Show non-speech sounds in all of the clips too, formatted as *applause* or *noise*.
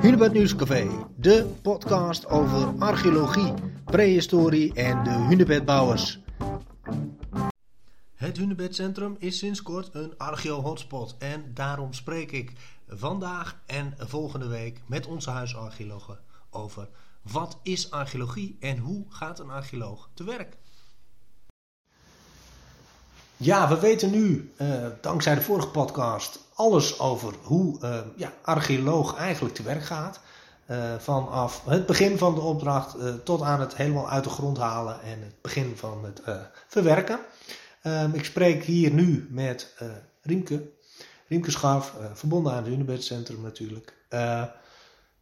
Hunebed Nieuwscafé, de podcast over archeologie, prehistorie en de hunebedbouwers. Het Hunebedcentrum is sinds kort een archeo-hotspot en daarom spreek ik vandaag en volgende week met onze huisarcheologen over wat is archeologie en hoe gaat een archeoloog te werk. Ja, we weten nu, uh, dankzij de vorige podcast, alles over hoe uh, ja, archeoloog eigenlijk te werk gaat. Uh, vanaf het begin van de opdracht tot aan het helemaal uit de grond halen en het begin van het verwerken. Ehm, ik spreek hier nu met Riemke, Riemke Scharf, verbonden aan het Unibed natuurlijk.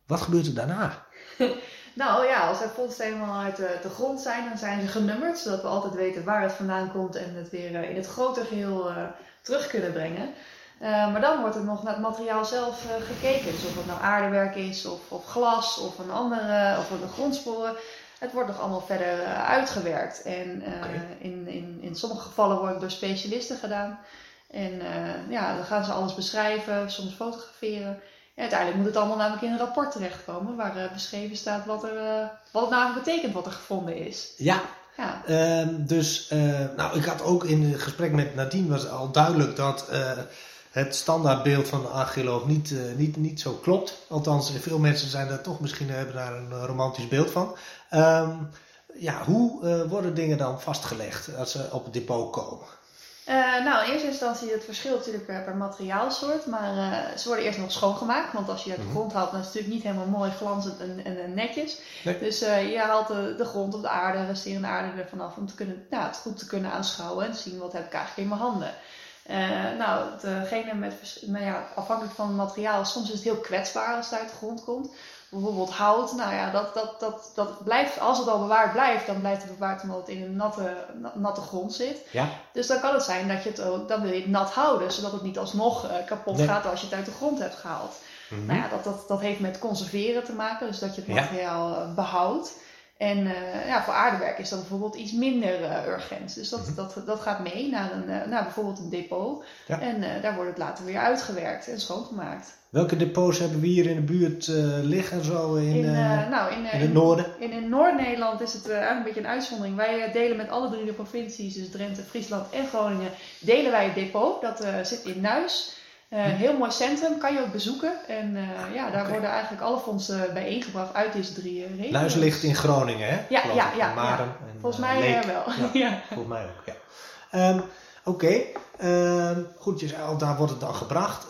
wat gebeurt er daarna? *laughs* Nou ja, als er vondsten helemaal uit de, de, grond zijn, dan zijn ze genummerd, zodat we altijd weten waar het vandaan komt en het weer in het grote geheel uh, terug kunnen brengen. Uh, maar dan wordt er nog naar het materiaal zelf gekeken. Dus of het nou aardewerk is, of, of glas, of een andere, of een grondsporen. Het wordt nog allemaal verder uitgewerkt. En okay. in, in, in sommige gevallen wordt het door specialisten gedaan. En ja, dan gaan ze alles beschrijven, soms fotograferen. Uiteindelijk moet het allemaal namelijk in een rapport terechtkomen waar uh, beschreven staat wat, er, uh, wat het nou betekent wat er gevonden is. Ja, ja. Uh, dus uh, nou, ik had ook in het gesprek met Nadine was al duidelijk dat het standaardbeeld van de archeoloog niet, niet, niet zo klopt. Althans, veel mensen zijn daar toch misschien hebben daar een romantisch beeld van. Um, ja, hoe worden dingen dan vastgelegd als ze op het depot komen? Uh, nou, in eerste instantie het verschil natuurlijk per materiaalsoort, maar uh, ze worden eerst nog schoongemaakt, want als je uit de mhm. grond haalt, dan is het natuurlijk niet helemaal mooi glanzend en, en, netjes. Nee. Dus uh, je haalt de, de, grond of de aarde, resterende aarde ervan af om te kunnen, nou, het goed te kunnen aanschouwen en te zien wat heb ik eigenlijk in mijn handen. nou, degene met, nou ja, afhankelijk van het materiaal, soms is het heel kwetsbaar als het uit de grond komt bijvoorbeeld hout, nou ja, dat, dat, dat, dat blijft, als het al bewaard blijft, dan blijft het bewaard omdat het in een natte, natte grond zit. Ja. Dus dan kan het zijn dat je het ook, dan wil je het nat houden, zodat het niet alsnog uh, kapot gaat als je het uit de grond hebt gehaald. Mm Nou ja, dat, dat, dat heeft met conserveren te maken, dus dat je het materiaal ja. Eh, behoudt. En uh, ja, voor aardewerk is dat bijvoorbeeld iets minder uh, urgent. Dus dat, mm -hmm. dat, dat gaat mee naar, een, uh, naar bijvoorbeeld een depot. Ja. En daar wordt het later weer uitgewerkt en schoongemaakt. Welke depots hebben we hier in de buurt liggen, zo in, in, nou, in, in het noorden? In, in Noord-Nederland is het eigenlijk een beetje een uitzondering. Wij delen met alle drie de provincies, dus Drenthe, Friesland en Groningen, delen wij het depot. Dat zit in Nuis. Uh, heel mooi centrum, kan je ook bezoeken. En uh, ja, daar okay. worden eigenlijk alle fondsen bijeengebracht uit deze drie regio's. Ligt in Groningen, hè? Ja, ja, ja, Maren ja. En, volgens mij wel. *laughs* Ja, Volgens mij ook, ja. Um, Oké, okay. um, goed, al, daar wordt het dan gebracht.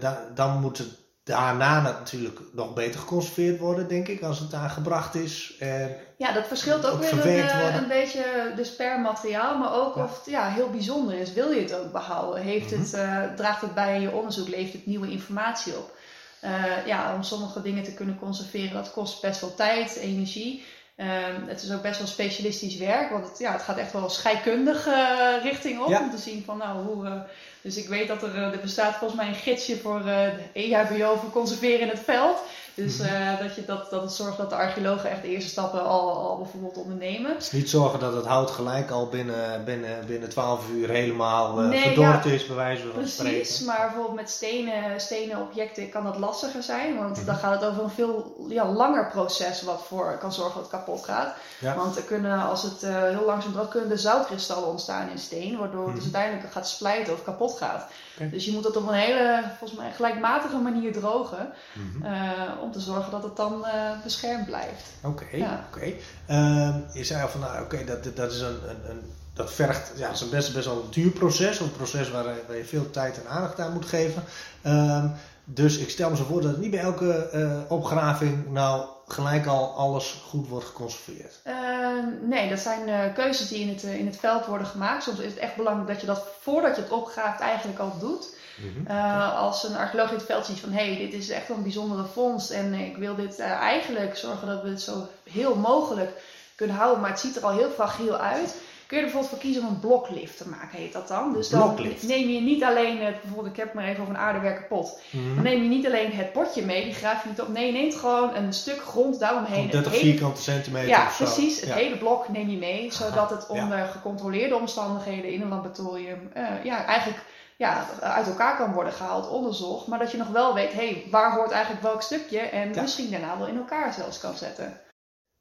Da dan moet het daarna natuurlijk nog beter geconserveerd worden, denk ik, als het daar gebracht is. En ja, dat verschilt ook, weer een, een, beetje dus per materiaal, maar ook ja. of het ja, heel bijzonder is. Wil je het ook behouden? Heeft mm -hmm. het, uh, draagt het bij je onderzoek? Levert het nieuwe informatie op? Uh, ja, om sommige dingen te kunnen conserveren, dat kost best wel tijd, energie. Um, het is ook best wel specialistisch werk, want het, ja, het gaat echt wel scheikundige richting op. Ja. Om te zien van nou, hoe, dus ik weet dat er, er bestaat volgens mij een gidsje voor uh, de EHBO voor conserveren in het veld. Dus uh, dat, je dat, dat het zorgt dat de archeologen echt de eerste stappen al, al bijvoorbeeld ondernemen. Dus niet zorgen dat het hout gelijk al binnen, binnen, binnen 12 uur helemaal uh, nee, verdord ja, is, bij wijze van precies, spreken. Precies, maar bijvoorbeeld met stenen, stenen objecten kan dat lastiger zijn. Want mm dan gaat het over een veel ja, langer proces wat voor kan zorgen dat het kapot gaat. Ja. Want er kunnen, als het uh, heel langzaam droogt, kunnen er zoutkristallen ontstaan in steen. Waardoor het dus Mhm. uiteindelijk gaat splijten of kapot gaat. Dus je moet het op een hele, volgens mij, gelijkmatige manier drogen. Mhm. uh, om te zorgen dat het dan uh, beschermd blijft. Oké, ja. oké. Ehm, je zei al van, nou oké, dat, dat is een, een, een, dat vergt, ja, dat is een best, best wel een duur proces. Een proces waar, waar je veel tijd en aandacht aan moet geven. Um, dus ik stel me zo voor dat het niet bij elke uh, opgraving nou gelijk al alles goed wordt geconserveerd. Uh, nee, dat zijn uh, keuzes die in het, in het veld worden gemaakt. Soms is het echt belangrijk dat je dat voordat je het opgraaft eigenlijk al doet. Mm -hmm. als een archeoloog in het veld ziet van hé, hey, dit is echt een bijzondere vondst en ik wil dit eigenlijk zorgen dat we het zo heel mogelijk kunnen houden, maar het ziet er al heel fragiel uit kun je er bijvoorbeeld voor kiezen om een bloklift te maken, heet dat dan. Dus dan bloklift. neem je niet alleen, het, bijvoorbeeld ik heb maar even over een aardewerken pot. Mm. Dan neem je niet alleen het potje mee, die graaf je niet op. Nee, je neemt gewoon een stuk grond daaromheen. 30 hele, vierkante centimeter Ja, precies. Het ja. hele blok neem je mee, zodat het onder ja. gecontroleerde omstandigheden in een laboratorium, uh, ja, eigenlijk ja, uit elkaar kan worden gehaald, onderzocht. Maar dat je nog wel weet, hé, hey, waar hoort eigenlijk welk stukje? En misschien daarna wel in elkaar zelfs kan zetten.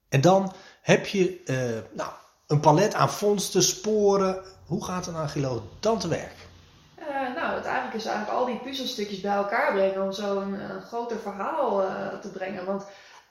En dan heb je nou, een palet aan vondsten, sporen. Hoe gaat een archeoloog dan te werk? nou, het eigenlijk is eigenlijk al die puzzelstukjes bij elkaar brengen om zo een, groter verhaal te brengen. Want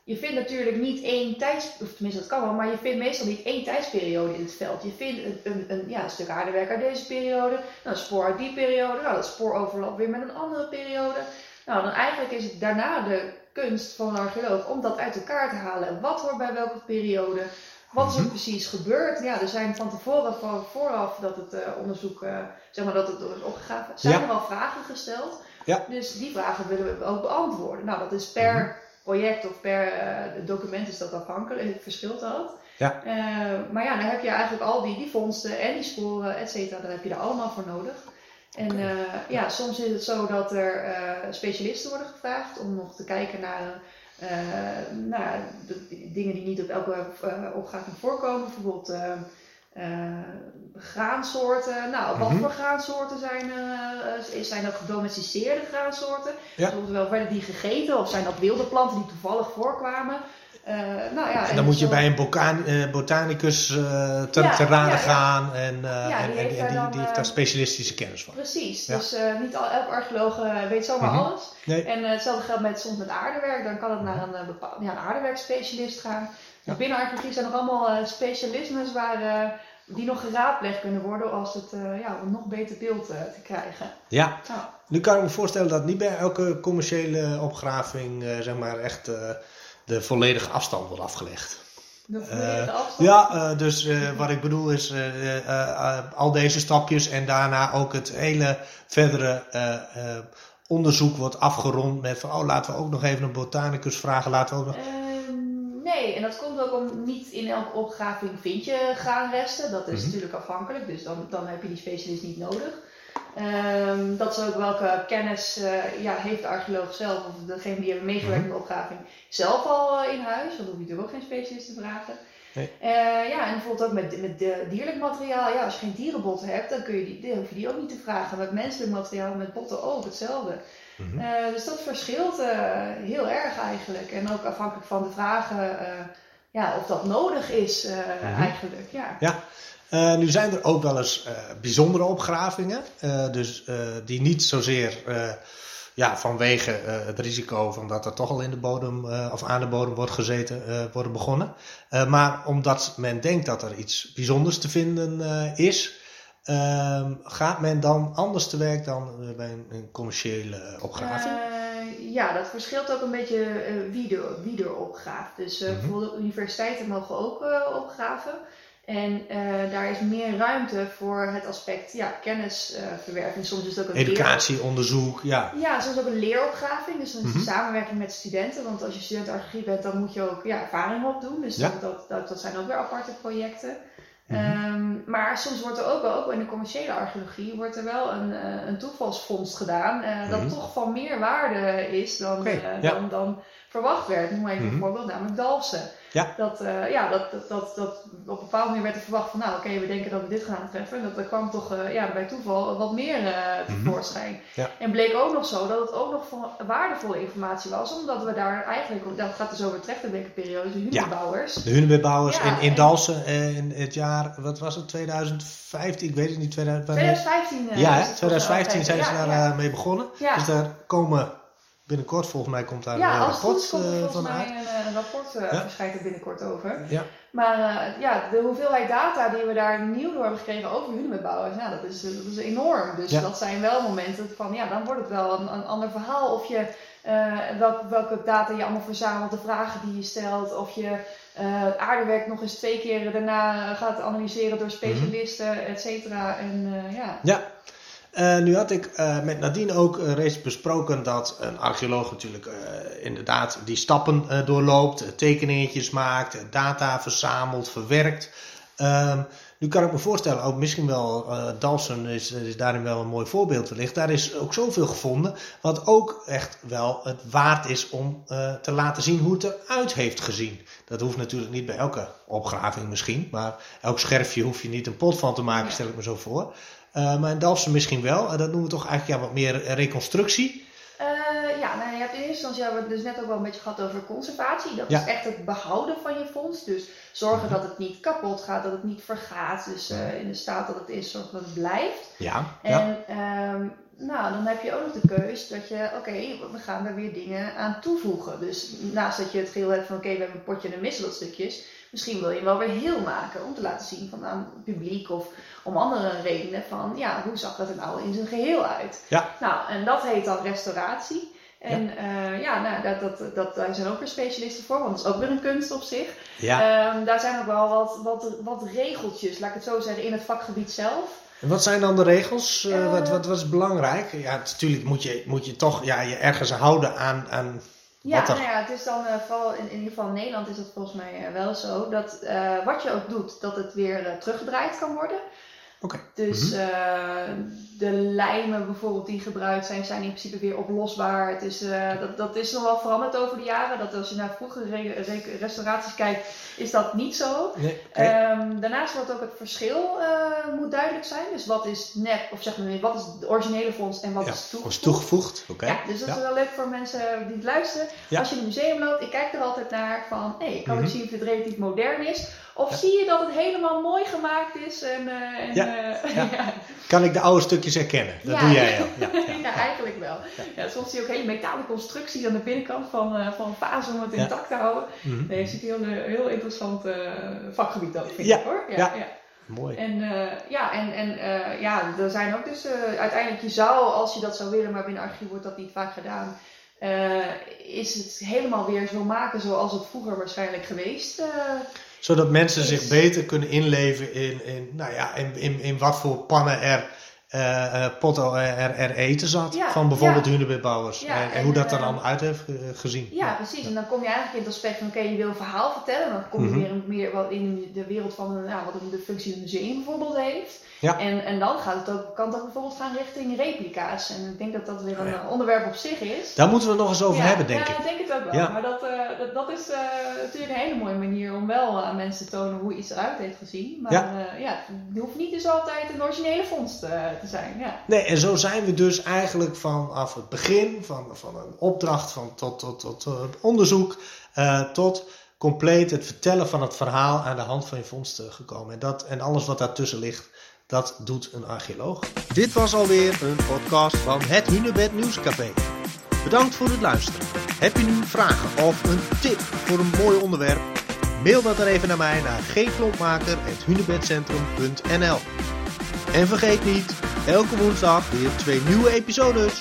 je vindt natuurlijk niet één tijds, of tenminste dat kan wel, maar je vindt meestal niet één tijdsperiode in het veld. Je vindt een, een, een ja, een stuk aardewerk uit deze periode, nou, een spoor uit die periode, nou, dat spoor overlapt weer met een andere periode. Nou, dan eigenlijk is het daarna de kunst van een archeoloog om dat uit elkaar te halen. Wat hoort bij welke periode? Wat is er mhm. precies gebeurd? Ja, er zijn van tevoren, van vooraf dat het uh, onderzoek, uh, zeg maar dat het is opgegraven, zijn er wel vragen gesteld. Ja. Dus die vragen willen we ook beantwoorden. Nou, dat is per mhm project of per uh, document is dat afhankelijk, het verschilt dat. Ja. Maar ja, dan heb je eigenlijk al die, die vondsten en die sporen, et cetera, daar heb je er allemaal voor nodig. En ja, soms is het zo dat er specialisten worden gevraagd om nog te kijken naar, naar de, dingen die niet op elke opgave voorkomen. Bijvoorbeeld uh, graansoorten. Nou, wat mhm. voor graansoorten zijn er? Zijn dat gedomesticeerde graansoorten? Ja. wel werden die gegeten of zijn dat wilde planten die toevallig voorkwamen? Uh, nou ja, en dan moet je bij een botanicus te, ja, te raden gaan en, en, die, heeft, die, die heeft daar specialistische kennis van. Precies, dus niet al, elke archeoloog weet zomaar mhm. alles. Nee. En hetzelfde geldt met, soms met aardewerk, dan kan het naar een, bepaald, ja, een aardewerkspecialist gaan. Ja. Binnen archeologie zijn nog allemaal uh, specialismes waar, uh, die nog geraadpleegd kunnen worden als het, uh, ja, om een nog beter beeld te krijgen. Ja. nu kan ik me voorstellen dat niet bij elke commerciële opgraving zeg maar echt de volledige afstand wordt afgelegd. De volledige afstand? Ja, dus wat ik bedoel is al deze stapjes en daarna ook het hele verdere onderzoek wordt afgerond met van oh laten we ook nog even een botanicus vragen, laten we ook nog... Nee, en dat komt ook om niet in elke opgraving vind je graanresten. Dat is mhm. natuurlijk afhankelijk, dus dan, dan heb je die specialist niet nodig. Um, dat is ook welke kennis uh, ja, heeft de archeoloog zelf, of degene die hebben meegewerkt in de opgraving, zelf al uh, in huis. Dan hoef je natuurlijk ook geen specialist te vragen. Nee. Uh, ja, en bijvoorbeeld ook met, met dierlijk materiaal. Ja, als je geen dierenbotten hebt, dan, kun je die, dan hoef je die ook niet te vragen. Met menselijk materiaal, met botten ook hetzelfde. Mhm. Eh, dus dat verschilt heel erg eigenlijk. En ook afhankelijk van de vragen ja, of dat nodig is mhm. eigenlijk. Ja. ja. Nu zijn er ook wel eens bijzondere opgravingen, dus die niet zozeer ja, vanwege het risico van dat er toch al in de bodem of aan de bodem wordt gezeten, worden begonnen. maar omdat men denkt dat er iets bijzonders te vinden is, Um, gaat men dan anders te werk dan bij een, een commerciële opgraving? Ja, dat verschilt ook een beetje wie, er, wie er opgraaft. Dus mm -hmm. bijvoorbeeld universiteiten mogen ook opgraven. En daar is meer ruimte voor het aspect ja, kennisverwerving. soms is het ook een Educatie, onderzoek, ja. Ja, soms ook een leeropgraving. Dus een mm -hmm. samenwerking met studenten. Want als je student archeologie bent, dan moet je ook ja, ervaring opdoen. Dus ja. dat, dat, dat zijn ook weer aparte projecten. Um, maar soms wordt er ook wel, ook in de commerciële archeologie, wordt er wel een, uh, een toevalsvondst gedaan. Uh, Dat mhm. toch van meer waarde is dan, okay, ja. dan, dan verwacht werd. Noem even mm -hmm. een voorbeeld, namelijk Dalsen. Ja. Dat, uh, ja, dat, dat, dat, dat op een bepaalde manier werd er verwacht van, nou oké, okay, we denken dat we dit gaan treffen. Dat er kwam toch uh, ja, bij toeval wat meer uh, tevoorschijn. Mm -hmm. ja. En bleek ook nog zo dat het ook nog waardevolle informatie was, omdat we daar eigenlijk, dat gaat dus over de Trechterbekerperiode, de Hunebouwers. Ja, de Hunebouwers ja, in, in Dalsen in het jaar, wat was het, 2015, ik weet het niet, 2015. ja, 2015 zijn ze daar mee begonnen. Dus daar komen binnenkort volgens mij komt daar ja, een rapport komt er van mij Een, een rapport uh, ja. verschijnt er binnenkort over. Ja. Maar uh, ja, de hoeveelheid data die we daar nieuw door hebben gekregen over hunebouwers, ja, dat, is, dat is enorm. Dus ja. dat zijn wel momenten van, ja, dan wordt het wel een, een ander verhaal. Of je, uh, welke, welke data je allemaal verzamelt, de vragen die je stelt, of je het aardewerk nog eens twee keer daarna gaat analyseren door specialisten, mm -hmm. et cetera. En ja. ja. Uh, nu had ik uh, met Nadine ook uh, reeds besproken dat een archeoloog natuurlijk inderdaad die stappen doorloopt, tekeningetjes maakt, data verzamelt, verwerkt. Nu kan ik me voorstellen, ook misschien wel, Dalsen is, is daarin wel een mooi voorbeeld wellicht. Daar is ook zoveel gevonden, wat ook echt wel het waard is om te laten zien hoe het eruit heeft gezien. Dat hoeft natuurlijk niet bij elke opgraving misschien, maar elk scherfje hoef je niet een pot van te maken, stel ik me zo voor. maar in Dalfsen misschien wel. En dat noemen we toch eigenlijk ja, wat meer reconstructie. ja, nou, hebt in eerste instantie hebben we het dus net ook wel een beetje gehad over conservatie. Dat is echt het behouden van je fonds. Dus zorgen mhm. dat het niet kapot gaat, dat het niet vergaat. Dus in de staat dat het is, zorgen dat het blijft. Ja. En ehm, nou, dan heb je ook nog de keus dat je, oké, we gaan er weer dingen aan toevoegen. Dus naast dat je het geheel hebt van, oké, we hebben een potje en een stukjes, misschien wil je wel weer heel maken om te laten zien van aan het publiek of om andere redenen van, ja, hoe zag dat er nou in zijn geheel uit? Ja. Nou, en dat heet dan restauratie. En ja, uh, ja nou, dat, dat, dat, daar zijn ook weer specialisten voor, want dat is ook weer een kunst op zich. Ja. Um, daar zijn ook wel wat, wat, wat regeltjes, laat ik het zo zeggen, in het vakgebied zelf. En wat zijn dan de regels? Uh, wat, wat, wat is belangrijk? Ja, natuurlijk moet je, moet je toch ja, je ergens houden aan, aan ja, nou ja, het is dan uh, vooral in, in ieder geval in Nederland is het volgens mij wel zo dat wat je ook doet, dat het weer teruggedraaid kan worden. Okay. Dus mm de lijmen bijvoorbeeld die gebruikt zijn, zijn in principe weer oplosbaar. Het is, uh, dat, dat is nog wel veranderd over de jaren. Dat als je naar vroegere restauraties kijkt, is dat niet zo. Nee, um, daarnaast wordt ook het verschil uh, moet duidelijk zijn. Dus wat is nep, of zeg maar wat is het originele fonds en wat ja, is toegevoegd. Is toegevoegd. Okay. Ja, dus dat is wel leuk voor mensen die het luisteren. Als je in een museum loopt, ik kijk er altijd naar van, hé, hey, ik kan mm -hmm. zien of het relatief modern is. Of zie je dat het helemaal mooi gemaakt is? En, uh, en, ja. Uh, *laughs* ja. Kan ik de oude stukjes herkennen? Dat doe jij al. *laughs* Ja, eigenlijk wel. Ja. soms zie je ook hele metalen constructies aan de binnenkant van, uh, van om het intact te houden. Mm -hmm. Nee, je ziet een heel, heel interessant vakgebied dat vind ik hoor. Ja, ja. Mooi. En ja, en, en ja, er zijn ook dus uiteindelijk, je zou, als je dat zou willen, maar binnen archief wordt dat niet vaak gedaan. is het helemaal weer zo maken zoals het vroeger waarschijnlijk geweest zodat mensen zich beter kunnen inleven in, in, nou ja, in, in, in wat voor pannen er uh, potten er, er, eten zat. van bijvoorbeeld ja. hunebedbouwers. Ja, en, en, hoe dat er dan uit heeft gezien. Ja, precies. En dan kom je eigenlijk in het aspect van, oké, okay, je wil een verhaal vertellen. Dan kom je mm -hmm. weer meer wat in de wereld van nou, wat de functie een museum bijvoorbeeld heeft. Ja. En, en dan gaat het ook, kan het ook bijvoorbeeld gaan richting replica's. En ik denk dat dat weer een ja. onderwerp op zich is. Daar moeten we het nog eens over hebben, denk ik. Ja, ik denk het ook wel. Maar dat, uh, dat, dat, is uh, natuurlijk een hele mooie manier om wel aan mensen te tonen hoe iets eruit heeft gezien. Maar ja. Uh, ja, het hoeft niet dus altijd een originele vondst te zijn. Ja. Nee, en zo zijn we dus eigenlijk vanaf het begin, van, van een opdracht van, tot, tot, tot, tot onderzoek, tot compleet het vertellen van het verhaal aan de hand van je vondsten gekomen. En, dat, en alles wat daartussen ligt, dat doet een archeoloog. Dit was alweer een podcast van het Hunebed Nieuwscafé. Bedankt voor het luisteren. Heb je nu vragen of een tip voor een mooi onderwerp? Mail dat dan even naar mij naar gklompmaker.hunebedcentrum.nl En vergeet niet, elke woensdag weer twee nieuwe episodes.